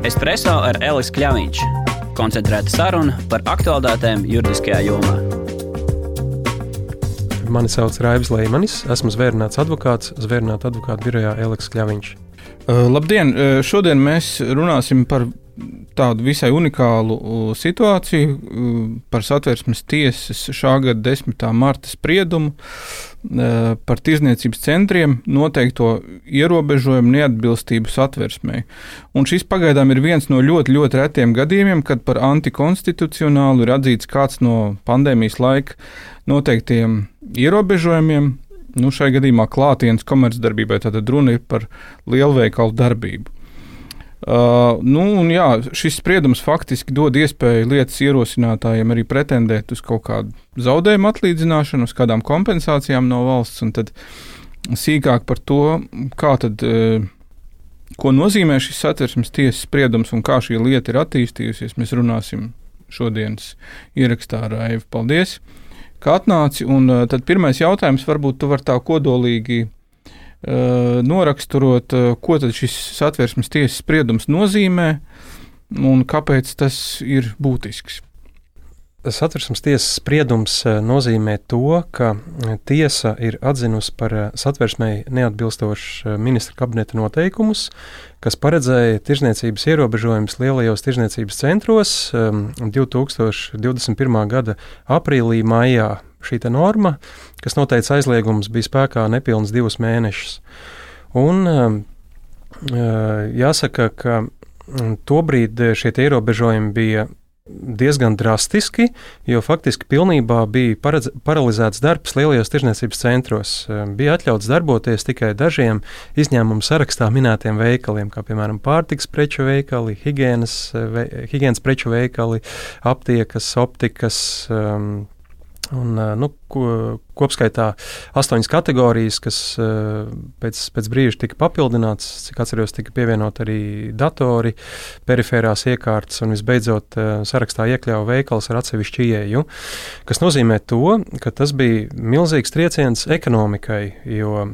Espreso ar Elisu Kļāviņš. Koncentrēta saruna par aktuālitātēm juridiskajā jomā. Mani sauc Raivs Leimanis, esmu zvērnāts advokāts Zvērnāta advokāta birojā Eliks Kļāviņš. Uh, labdien! Uh, šodien mēs runāsim par tādu visai unikālu situāciju par satversmes tiesas šā gada 10. marta spriedumu par tirzniecības centriem noteikto ierobežojumu neatbilstību satversmei. Un šis pagaidām ir viens no ļoti, ļoti retiem gadījumiem, kad par antikonstitucionālu ir atzīts kāds no pandēmijas laika noteiktiem ierobežojumiem. Nu, šai gadījumā klātienes komercdarbībai tātad runa ir par lielveikalu darbību. Uh, nu, un, jā, šis spriedums faktiski dod iespēju lietas ierosinātājiem arī pretendēt uz kaut kādu zaudējumu atlīdzināšanu, uz kādām kompensācijām no valsts. Tad sīkāk par to, kā tad, uh, ko nozīmē šis satversmes tiesas spriedums un kā šī lieta ir attīstījusies, mēs runāsim šodienas ierakstā ar Aivu. Paldies! Kā atnāci, un uh, tad pirmais jautājums varbūt tu vari tā kodolīgi Eh, noraksturot, eh, ko tad šis satversmes tiesas spriedums nozīmē un kāpēc tas ir būtisks. Satversmes tiesas spriedums eh, nozīmē to, ka tiesa ir atzinusi par satversmei neatbilstošus ministra kabineta noteikumus, kas paredzēja tirzniecības ierobežojumus lielajos tirzniecības centros 2021. gada aprīlī, maijā šī norma, kas noteica aizliegums, bija spēkā nepilnus divus mēnešus. Un, uh, jāsaka, ka mm, tobrīd šie ierobežojumi bija diezgan drastiski, jo faktiski pilnībā bija paredz, paralizēts darbs lielajos tirzniecības centros. Bija atļauts darboties tikai dažiem izņēmumu sarakstā minētiem veikaliem, kā piemēram pārtiks preču veikali, higiēnas, ve, higiēnas preču veikali, aptiekas, optikas. Um, Un, nu, ko, kopskaitā astoņas kategorijas, kas pēc, pēc brīža tika papildināts, cik atceros, tika pievienot arī datori, perifērās iekārtas un visbeidzot sarakstā iekļāva veikals ar atsevišķu ieeju, kas nozīmē to, ka tas bija milzīgs trieciens ekonomikai, jo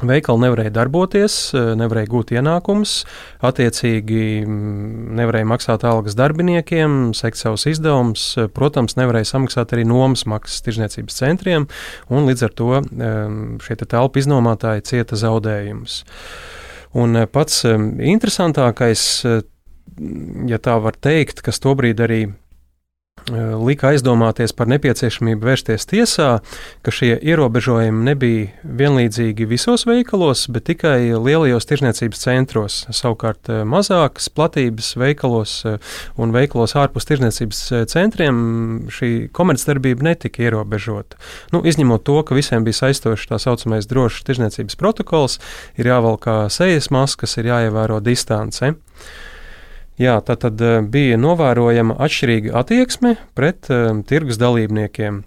Veikali nevarēja darboties, eh, nevarēja gūt ienākumus, attiecīgi mm, nevarēja maksāt algas darbiniekiem, sekt savus izdevumus, eh, protams, nevarēja samaksāt arī nomas maksas tirzniecības centriem, un līdz ar to šie telpu iznomātāji cieta zaudējumus. Un eh, pats interesantākais, ja tā var teikt, kas tobrīd arī Eh, lika aizdomāties par nepieciešamību vērsties tiesā, ka šie ierobežojumi nebija vienlīdzīgi visos veikalos, bet tikai lielajos tirzniecības centros. Savukārt eh, mazākas platības veikalos eh, un veikalos ārpus tirzniecības centriem šī komercdarbība netika ierobežota. Nu, izņemot to, ka visiem bija saistošs tā saucamais drošs tirzniecības protokols, ir jāvalkā sejas maskas, ir jāievēro distance. Jā, tā tad eh, bija novērojama atšķirīga attieksme pret um, tirgus dalībniekiem.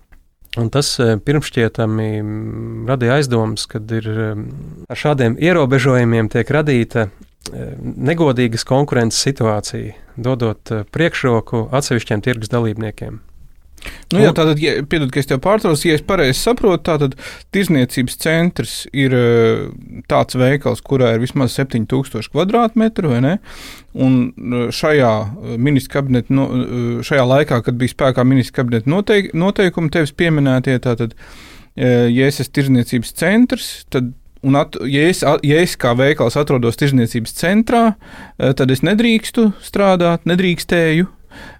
Un tas eh, pirmšķietami radīja aizdomas, ka ar šādiem ierobežojumiem tiek radīta negodīgas konkurences situācija, dodot priekšroku atsevišķiem tirgus dalībniekiem. Nu, jā, tātad, ja, piedod, ka es tev pārtraucu, ja es pareizi saprotu, tad tirzniecības centrs ir eh, tāds veikals, kurā ir vismaz 7000 km2, vai ne? Un eh, šajā eh, ministra kabineta, no, šajā laikā, kad bija spēkā ministra kabineta noteik, noteikumi, tevis pieminētie, tātad, ja es esmu tirzniecības centrs, tad Un, at, ja, es, ja es kā veikals atrodos tirzniecības centrā, tad es nedrīkstu strādāt, nedrīkstēju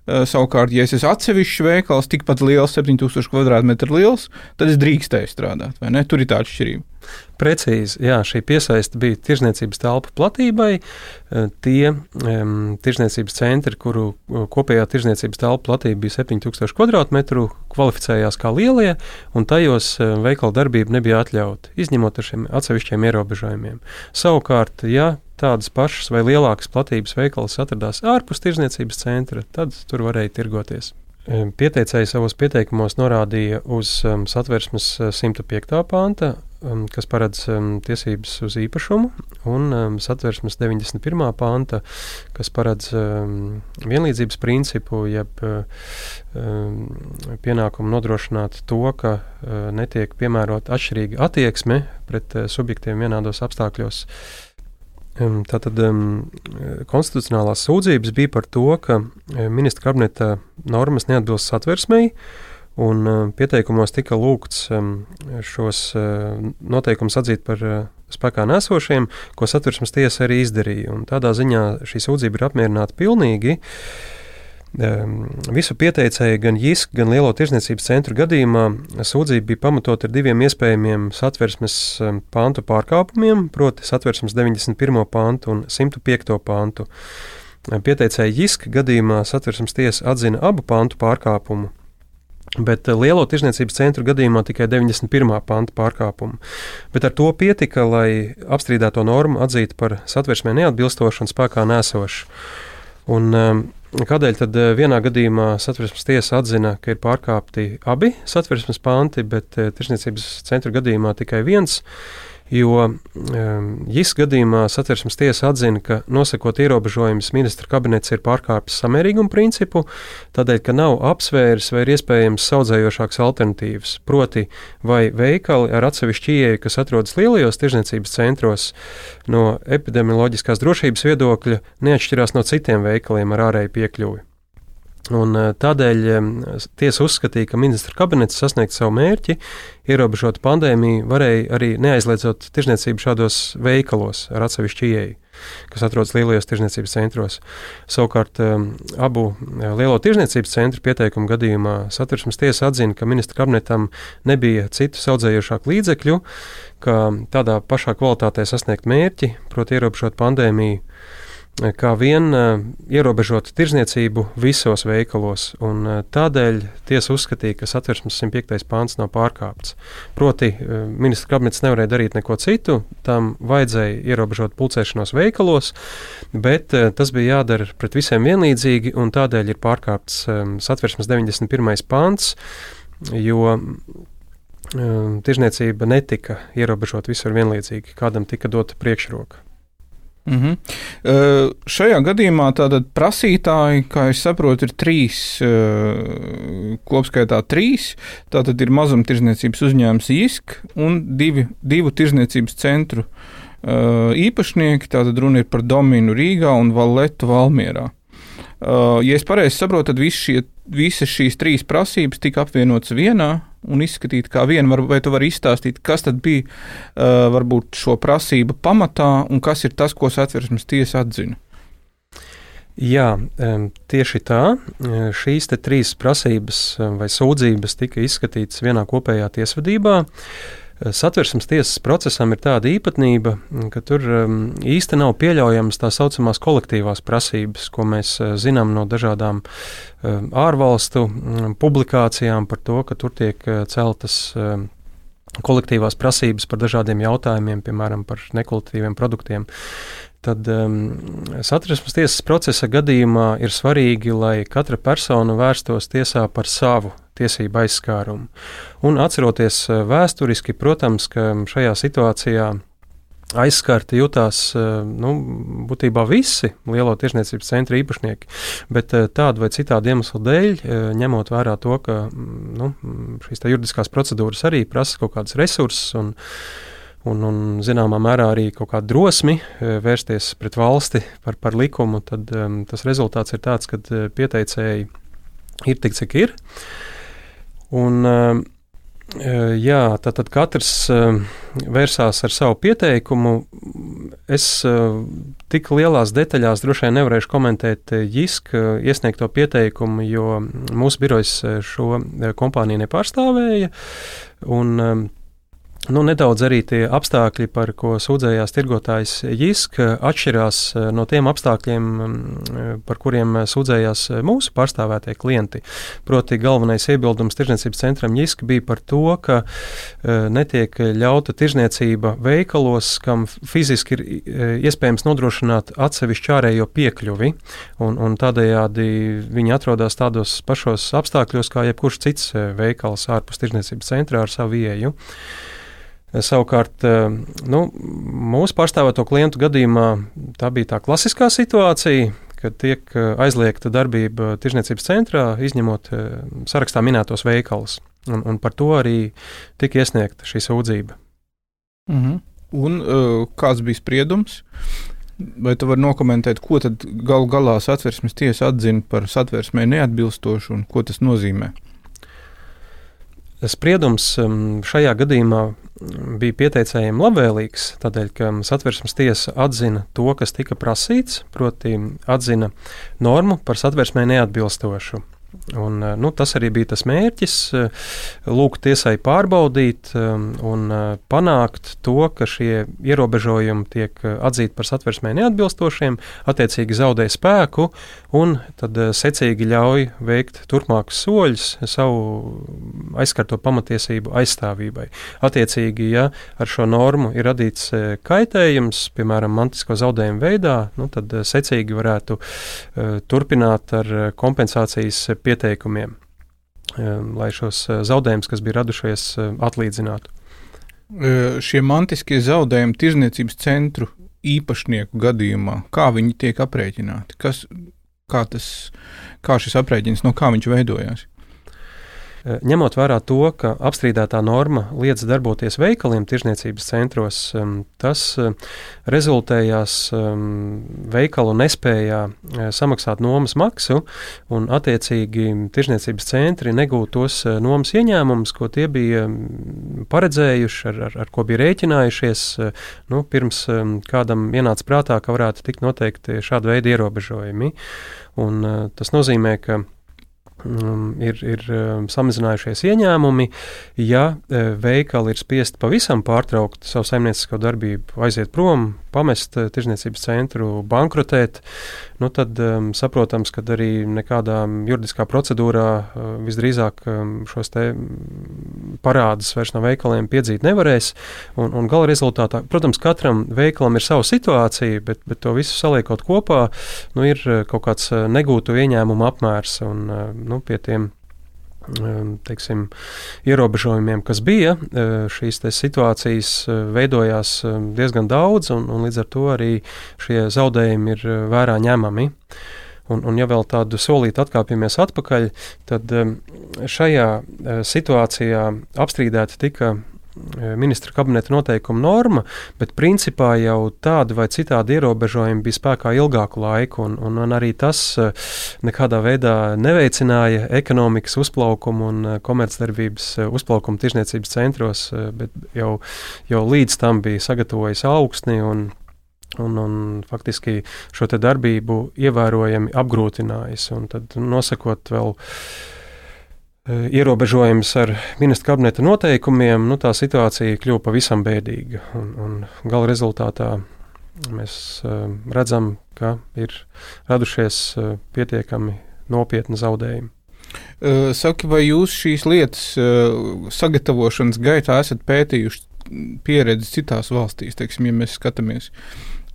savukārt, ja es esmu atsevišķs veikals, tikpat liels, 7000 km2 liels, tad es drīkstēju strādāt. Tur ir tā atšķirība. Precīzi, jā, šī piesaiste bija tirzniecības telpu platībai. Eh, tie um, tirzniecības centri, kuru eh, kopējā tirzniecības telpu platība bija 7000 km2, kvalificējās kā lielie, un tajos veikalu darbība nebija atļauta, izņemot ar šiem atsevišķiem ierobežojumiem. Savukārt, ja tādas pašas vai lielākas platības veikals atradās ārpus tirzniecības centra, tad tur varēja tirgoties. Pieteicēji savos pieteikumos norādīja uz um, satversmes 105. panta, um, kas paredz um, tiesības uz īpašumu, un um, satversmes 91. panta, kas paredz um, vienlīdzības principu, jeb um, pienākumu nodrošināt to, ka uh, netiek piemērota atšķirīga attieksme pret uh, subjektiem vienādos apstākļos. Tātad konstitucionālās sūdzības bija par to, ka ministra kabineta normas neatbilst satversmei, un pieteikumos tika lūgts šos noteikumus atzīt par spēkā nesošiem, ko satversmes tiesa arī izdarīja. Un tādā ziņā šī sūdzība ir apmierināta pilnīgi. Visu pieteicēju, gan JISK, gan Lielo tirsniecības centru gadījumā sūdzība bija pamatot ar diviem iespējamiem satversmes pāntu pārkāpumiem, proti, satversmes 91. pāntu un 105. pāntu. Pieteicēju JISK gadījumā satversmes tiesa atzina abu pāntu pārkāpumu, Bet lielo tirzniecības centru gadījumā tikai 91. panta pārkāpumu. Bet ar to pietika, lai apstrīdēto normu atzītu par satversmē neatbilstošu un spēkā nesošu. Un, um, Kādēļ tad uh, vienā gadījumā satversmes tiesa atzina, ka ir pārkāpti abi satversmes panti, bet uh, tirsniecības centra gadījumā tikai viens? Jo JIS gadījumā satversmes tiesa atzina, ka nosakot ierobežojumus ministra kabinets ir pārkāpis samērīgumu principu, tādēļ, ka nav apsvērs vai ir iespējams saudzējošākas alternatīvas. Proti, vai veikali ar atsevišķu ieeju, kas atrodas lielajos tirzniecības centros, no epidemioloģiskās drošības viedokļa neatšķirās no citiem veikaliem ar ārēju piekļuvi. Un eh, tādēļ tiesa uzskatīja, ka ministra kabinets sasniegt savu mērķi, ierobežot pandēmiju, varēja arī neaizliedzot tirzniecību šādos veikalos ar atsevišķu ieeju, kas atrodas lielajos tirzniecības centros. Savukārt abu eh, lielo tirzniecības centru pieteikumu gadījumā satversmes tiesa atzina, ka ministra kabinetam nebija citu saudzējošāku līdzekļu, kā tādā pašā kvalitātē sasniegt mērķi, proti ierobežot pandēmiju kā vien uh, ierobežot tirzniecību visos veikalos, un uh, tādēļ tiesa uzskatīja, ka satversmes 105. pāns nav pārkāpts. Proti, uh, ministra kabinets nevarēja darīt neko citu, tam vajadzēja ierobežot pulcēšanos veikalos, bet tas bija jādara pret visiem vienlīdzīgi, un tādēļ ir pārkāpts satversmes 91. pāns, jo tirzniecība netika ierobežot visur vienlīdzīgi, kādam tika dota priekšroka. Mm -hmm. uh, šajā gadījumā tātad prasītāji, kā es saprotu, ir trīs, uh, kopskaitā trīs. Tātad ir mazumtirdzniecības uzņēmums ISK un divi, divu tirdzniecības centru uh, īpašnieki. Tātad runa ir par Dominu Rīgā un Valetu Valmierā. Ja es pareizi saprotu, tad visi šie, visas šīs trīs prasības tika apvienotas vienā un izskatīt kā vienu, vai tu vari izstāstīt, kas tad bija uh, varbūt šo prasību pamatā un kas ir tas, ko satversmes tiesa atzina? Jā, tieši tā. Šīs trīs prasības vai sūdzības tika izskatītas vienā kopējā tiesvedībā. Uh, Satversmes tiesas procesam ir tāda īpatnība, ka tur um, īsti nav pieļaujamas tā saucamās kolektīvās prasības, ko mēs uh, zinām no dažādām um, ārvalstu um, publikācijām par to, ka tur tiek uh, celtas kolektīvās prasības par dažādiem jautājumiem, piemēram, par nekvalitatīviem produktiem. Tad um, satversmes tiesas procesa gadījumā ir svarīgi, lai katra persona vērstos tiesā par savu tiesību aizskārumu. Un atceroties eh, vēsturiski, protams, ka šajā situācijā aizskarti jutās eh, nu, būtībā visi lielo tirsniecības centra īpašnieki. Bet eh, tādu vai citādu iemeslu dēļ, ņemot vērā to, ka mm, nu, šīs juridiskās procedūras arī prasa kaut kādus resursus un, un, un zināmā mērā arī kaut kādu drosmi vērsties pret valsti par, par likumu, tad um, tas rezultāts ir tāds, ka pieteicēji ir tik, cik ir. Uh, Un, eh, eh, jā, tātad katrs eh, vērsās ar savu pieteikumu. Es tik lielās detaļās droši vien nevarēšu komentēt JISK iesniegto pieteikumu, jo mūsu birojas šo kompāniju nepārstāvēja. Un, Nu, nedaudz arī tie apstākļi, par ko sūdzējās tirgotājs JISK, atšķirās eh, no tiem apstākļiem, mm, par kuriem sūdzējās mūsu pārstāvētie klienti. Proti, galvenais iebildums tirdzniecības centram JISK bija par to, ka eh, netiek ļauta tirdzniecība veikalos, kam fiziski ir eh, iespējams nodrošināt atsevišķu ārējo piekļuvi, un, un tādējādi viņi atrodas tādos pašos apstākļos kā jebkurš cits veikals ārpus tirdzniecības centrā ar savu ieju. Savukārt, eh, nu, mūsu pārstāvēto klientu gadījumā tā bija tā klasiskā situācija, kad tiek eh, aizliegta darbība tirzniecības centrā, izņemot eh, sarakstā minētos veikalus. Un, un par to arī tika iesniegta šī sūdzība. -hmm. Un kāds bija spriedums? Vai tu vari nokomentēt, ko tad galu galā satversmes tiesa atzina par satversmē neatbilstošu un ko tas nozīmē? Spriedums um, šajā gadījumā bija pieteicējiem labvēlīgs, tādēļ, ka satversmes tiesa atzina to, kas tika prasīts, proti, atzina normu par satversmē neatbilstošu. Un, eh, nu, tas arī bija tas mērķis, eh, lūgt tiesai pārbaudīt um, un eh, panākt to, ka šie ierobežojumi tiek atzīti par satversmē neatbilstošiem, attiecīgi zaudē spēku un tad secīgi ļauj veikt turpmākus soļus savu aizskarto pamatiesību aizstāvībai. Attiecīgi, ja ar šo normu ir radīts kaitējums, piemēram, mantisko zaudējumu veidā, nu, tad secīgi varētu turpināt ar kompensācijas pieteikumiem, um, lai šos uh, zaudējumus, kas bija radušies, uh, atlīdzinātu. Šie mantiskie zaudējumi tirzniecības centru īpašnieku gadījumā, kā viņi tiek aprēķināti? Kas, kā, tas, kā šis aprēķins, no kā viņš veidojās? Eh, ņemot vērā to, ka apstrīdētā norma liedz darboties veikaliem tirzniecības centros, tas eh, rezultējās veikalu nespējā eh, samaksāt nomas maksu, un attiecīgi tirzniecības centri negūtu tos nomas ieņēmumus, ko tie bija paredzējuši, ar, ar, ar ko bija rēķinājušies, nu, pirms kādam ienāca prātā, ka varētu tikt noteikti šāda veida ierobežojumi. Un, tas nozīmē, ka um, ir, ir um, samazinājušies ieņēmumi. Ja uh, veikali ir spiest pavisam pārtraukt savu saimniecisko darbību, aiziet prom, pamest uh, tirzniecības centru, bankrotēt, nu tad um, saprotams, ka arī nekādā juridiskā procedūrā uh, visdrīzāk um, šos te parādus vairs no veikaliem piedzīt nevarēs. Un, un gala rezultātā, protams, katram veikalam ir sava situācija, bet, bet to visu saliekot kopā, nu, ir kaut kāds negūtu ieņēmumu apmērs. Un, nu, pie tiem teiksim, ierobežojumiem, kas bija, uh, šīs situācijas uh, veidojās diezgan daudz, un, un līdz ar to arī šie zaudējumi ir vērā ņemami. Un, un ja vēl tādu solīti atkāpjamies atpakaļ, tad šajā situācijā apstrīdēti tika ministra kabineta noteikuma norma, bet principā jau tādi vai citādi ierobežojumi bija spēkā ilgāku laiku, un, un, un arī tas e, nekādā veidā neveicināja ekonomikas uzplaukumu un e, komercdarbības uzplaukumu tirzniecības centros, bet jau, jau līdz tam bija sagatavojis augstni un Un, un faktiski šo darbību ievērojami apgrūtinājis. Tad nosakot vēl uh, ierobežojums ar ministra kabineta noteikumiem, nu, tā situācija kļuva pavisam bēdīga. Un, un gala rezultātā mēs uh, redzam, ka ir radušies uh, pietiekami nopietni zaudējumi. Uh, saki, vai jūs šīs lietas uh, sagatavošanas gaitā esat pētījuši pieredzi citās valstīs, teiksim, ja mēs skatāmies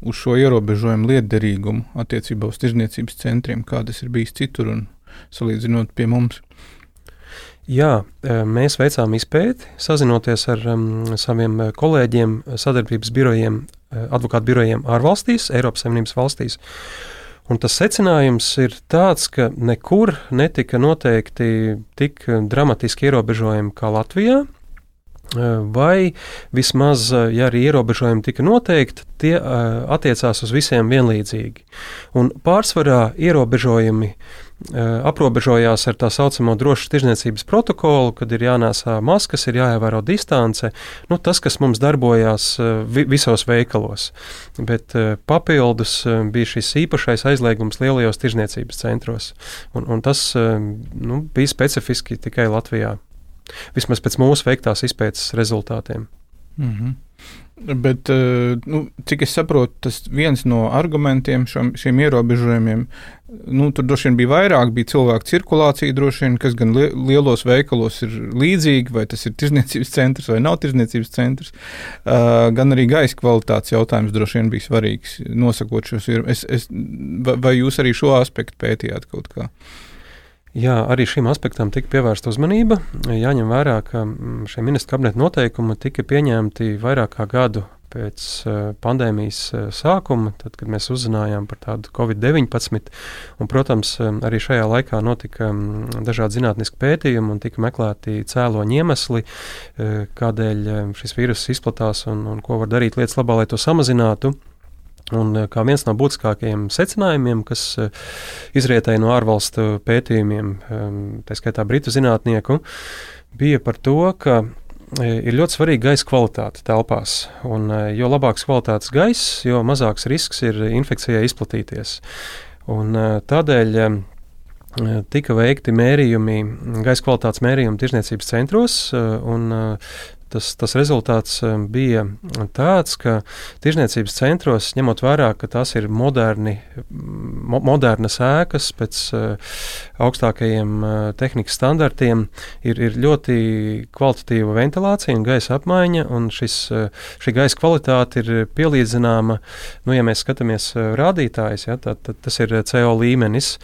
uz šo ierobežojumu lietderīgumu attiecībā uz tirzniecības centriem, kā tas ir bijis citur un salīdzinot pie mums? Jā, e, mēs veicām izpēti, sazinoties ar um, saviem kolēģiem, sadarbības birojiem, e, advokātu birojiem ārvalstīs, Eiropas Savienības valstīs. Un tas secinājums ir tāds, ka nekur netika noteikti tik dramatiski ierobežojumi kā Latvijā. Vai vismaz, ja arī ierobežojumi tika noteikti, tie attiecās uz visiem vienlīdzīgi. Un pārsvarā ierobežojumi aprobežojās ar tā saucamo drošas tirzniecības protokolu, kad ir jānēsā maskas, ir jāievēro distance. Nu, tas, kas mums darbojās vi visos veikalos. Bet papildus bija šis īpašais aizliegums lielajos tirzniecības centros. Un, un tas nu, bija specifiski tikai Latvijā. Vismaz pēc mūsu veiktās izpētes rezultātiem. Mm -hmm. Bet, eh, nu, cik es saprotu, tas viens no argumentiem šam, šiem ierobežojumiem, nu, tur droši vien bija vairāk, bija cilvēku cirkulācija, droši vien, kas gan lielos veikalos ir līdzīga, vai tas ir tirzniecības centrs vai nav tirzniecības centrs, uh, gan arī gaisa kvalitātes jautājums droši vien bija svarīgs, nosakot šos ierobežojumus. Vai jūs arī šo aspektu pētījāt kaut kādā? Jā, arī šim aspektam tika pievērsta uzmanība. Jāņem vērā, ka mm, šie ministra kabineta noteikumi tika pieņemti vairāk kā gadu pēc uh, pandēmijas uh, sākuma, tad, kad mēs uzzinājām par tādu covid-19. Un, protams, um, arī šajā laikā notika um, dažādi zinātniski pētījumi un tika meklēti cēloņi iemesli, kādēļ šis vīrus izplatās un, un ko var darīt lietas labā, lai to samazinātu. Un kā viens no būtiskākajiem secinājumiem, kas izrietēja no ārvalstu pētījumiem, tā skaitā britu zinātnieku, bija par to, ka ir ļoti svarīga gaisa kvalitāte telpās. Un, jo labāks kvalitātes gaiss, jo mazāks risks ir infekcijai izplatīties. Un, tādēļ tika veikti mērījumi, gaisa kvalitātes mērījumi tirzniecības centros, un tas, tas rezultāts bija tāds, ka tirzniecības centros, ņemot vērā, ka tās ir moderni, mo, modernas ēkas pēc uh, augstākajiem uh, tehnikas standartiem, ir, ir ļoti kvalitatīva ventilācija un gaisa apmaiņa, un šis, uh, šī gaisa kvalitāte ir pielīdzināma, nu, ja mēs skatāmies rādītājus, ja, tad, tad tas ir CO līmenis,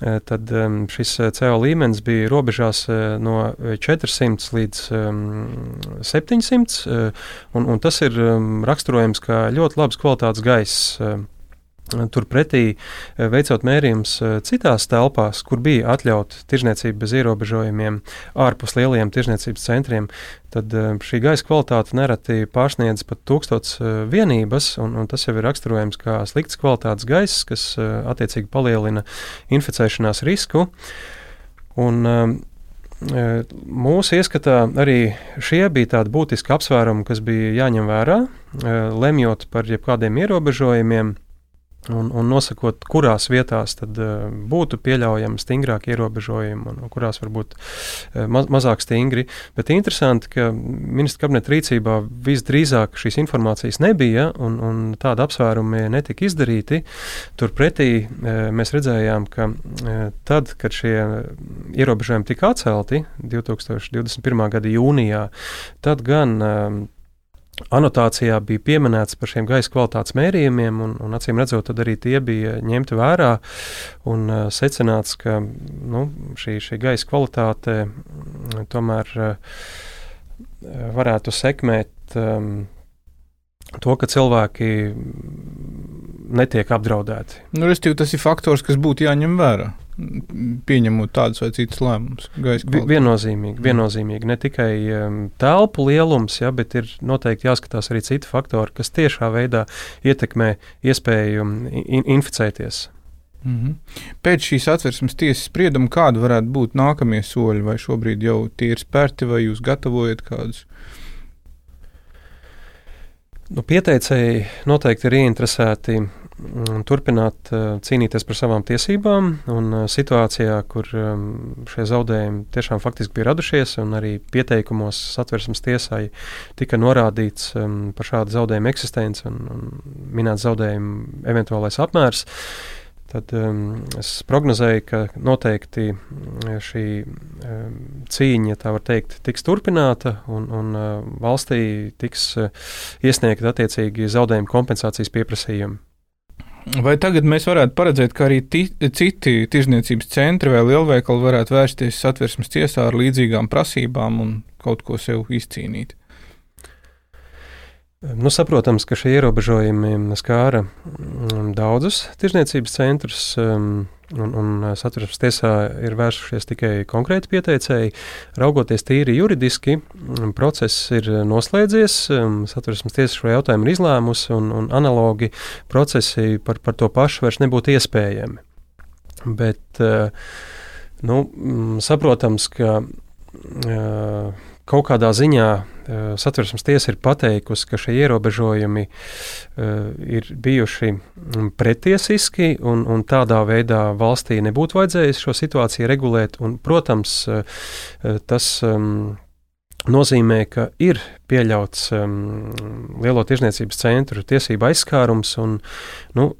tad um, šis CO līmenis bija robežās no 400 līdz um, 700, eh, un, un tas ir um, raksturojams kā ļoti labs kvalitātes gaiss. Eh, turpretī, eh, veicot mērījumus citās telpās, kur bija atļauta tirzniecība bez ierobežojumiem, ārpus lielajiem tirzniecības centriem, tad šī gaisa kvalitāte nereti pārsniedz pat tūkstotis vienības, un, un tas jau ir raksturojams kā slikts kvalitātes gaiss, kas attiecīgi palielina inficēšanās risku. Un, Mūsu ieskatā arī šie bija tādi būtiski apsvērumi, kas bija jāņem vērā, lemjot par jebkādiem ierobežojumiem un, un nosakot, kurās vietās tad, uh, būtu pieļaujami stingrāki ierobežojumi un, kurās varbūt uh, maz, mazāk stingri. Bet interesanti, ka ministra kabineta rīcībā visdrīzāk šīs informācijas nebija un, un tāda apsvērumi netika izdarīti. Turpretī uh, mēs redzējām, ka uh, tad, kad šie ierobežojumi tika atcelti 2021. gada jūnijā, tad gan uh, Anotācijā bija pieminēts par šiem gaisa kvalitātes mērījumiem, un, un acīm redzot, arī tie bija ņemti vērā un uh, secināts, ka nu, šī, šī gaisa kvalitāte mm, tomēr uh, varētu sekmēt um, to, ka cilvēki netiek apdraudēti. Nu, Restīvi, tas ir faktors, kas būtu jāņem vērā pieņemot tādus vai citus lēmumus. Viennozīmīgi, viennozīmīgi. Ne tikai um, telpu lielums, ja, bet ir noteikti jāskatās arī citi faktori, kas tiešā veidā ietekmē iespēju in inficēties. Mm -hmm. Pēc šīs atversmes tiesas sprieduma, kādi varētu būt nākamie soļi, vai šobrīd jau tie ir spērti, vai jūs gatavojat kādus? Nu, pieteicēji noteikti ir ieinteresēti turpināt eh, cīnīties par savām tiesībām. Un eh, situācijā, kur ehm, šie zaudējumi tiešām faktiski bija radušies, un arī pieteikumos satversmes tiesai tika norādīts ehm, par šādu zaudējumu eksistenci un, un minēts zaudējumu eventuālais apmērs. Tad um, es prognozēju, ka noteikti šī um, cīņa, tā var teikt, tiks turpināta un, un uh, valstī tiks uh, iesniegta attiecīgi zaudējuma kompensācijas pieprasījumi. Vai tagad mēs varētu paredzēt, ka arī ti, citi tirzniecības centri vai lielveikali varētu vērsties satversmes tiesā ar līdzīgām prasībām un kaut ko sev izcīnīt? Nu, saprotams, ka šie ierobežojumi skāra mm, daudzus tirzniecības centrus. Um, un, un satversmes tiesā ir vērsušies tikai konkrēti pieteicēji. Raugoties tīri juridiski, process ir noslēdzies, satversmes tiesa šo jautājumu ir izlēmusi, un, un analogi procesi par, par to pašu vairs nebūtu iespējami. Bet, nu, saprotams, ka kaut kādā ziņā satversmes tiesa ir pateikusi, ka šie ierobežojumi uh, ir bijuši mm, pretiesiski un, un tādā veidā valstī nebūtu vajadzējis šo situāciju regulēt. Un, protams, uh, tas um, nozīmē, ka ir pieļauts um, lielo tirzniecības centru tiesību aizskārums, un nu,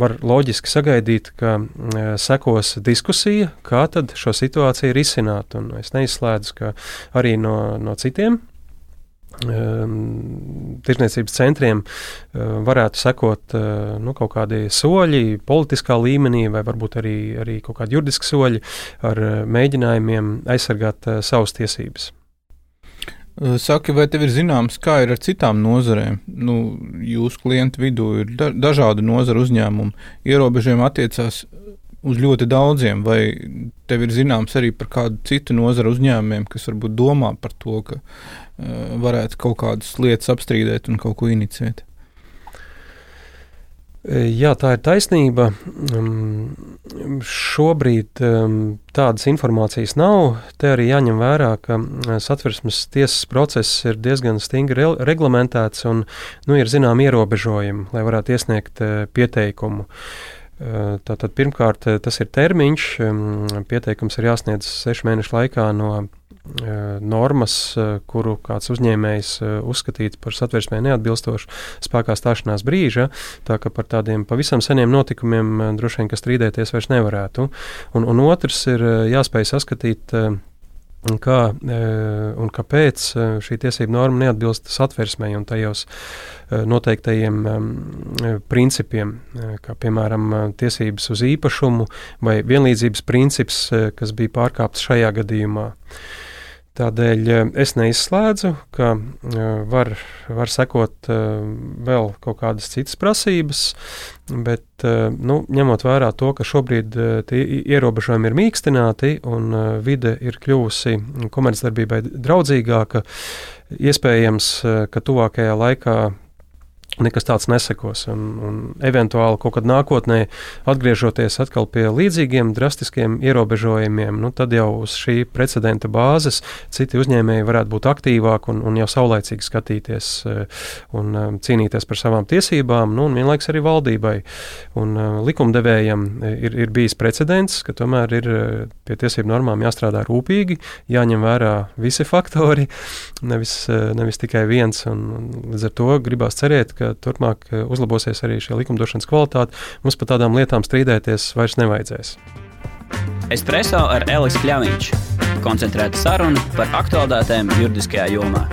var loģiski sagaidīt, ka uh, sekos diskusija, kā tad šo situāciju risināt. Un es neizslēdzu, ka arī no, no citiem tirsniecības centriem ehm, varētu sekot ehm, nu, kaut kādi soļi politiskā līmenī, vai varbūt arī, arī kaut kādi juridiski soļi ar mēģinājumiem aizsargāt savas tiesības. Saki, vai tev ir zināms, kā ir ar citām nozarēm? Nu, jūsu klientu vidū ir da dažādi nozaru uzņēmumi. Ierobežojumi attiecās uz ļoti daudziem, vai tev ir zināms arī par kādu citu nozaru uzņēmumiem, kas varbūt domā par to, ka Eh, varētu kaut kādas lietas apstrīdēt un kaut ko inicēt? Jā, tā ir taisnība. Um, šobrīd tādas informācijas nav. Te arī jāņem vērā, ka satversmes tiesas process ir diezgan stingri reglamentēts un nu, ir zinām ierobežojumi, lai varētu iesniegt pieteikumu. Tātad pirmkārt, tas ir termiņš. Pieteikums ir jāsniedz sešu mēnešu laikā no normas, kuru kāds uzņēmējs uzskatītu par satversmē neatbilstošu spēkā stāšanās brīža. Tā kā par tādiem pavisam seniem notikumiem droši vien, ka strīdēties vairs nevarētu. Un, un otrs ir jāspēj saskatīt un kā e, un kāpēc e, šī tiesība norma neatbilst satversmei un tajos e, noteiktajiem principiem, kā piemēram tiesības uz īpašumu vai vienlīdzības princips, kas bija pārkāpts šajā gadījumā. Tādēļ es neizslēdzu, ka var, var sekot vēl kaut kādas citas prasības, bet nu, ņemot vērā to, ka šobrīd tie ierobežojumi ir mīkstināti un vide ir kļuvusi komercdarbībai draudzīgāka, iespējams, ka tuvākajā laikā nekas tāds nesekos. Un, un eventuāli kaut kad nākotnē, atgriežoties atkal pie līdzīgiem drastiskiem ierobežojumiem, nu, tad jau uz šī precedenta bāzes citi uzņēmēji varētu būt aktīvāki un, un jau saulaicīgi skatīties eh, un eh, cīnīties par savām tiesībām, nu, un vienlaiks arī valdībai. Un eh, likumdevējam ir, ir bijis precedents, ka tomēr ir pie tiesību normām jāstrādā rūpīgi, jāņem vērā visi faktori, nevis, nevis tikai viens. Un, un līdz ar to gribās cerēt, ka ka turpmāk eh, uzlabosies arī šī likumdošanas kvalitāte. Mums par tādām lietām strīdēties vairs nevajadzēs. Espreso ar Elisu Kļāviņš. Koncentrēta saruna par aktuālitātēm juridiskajā jomā.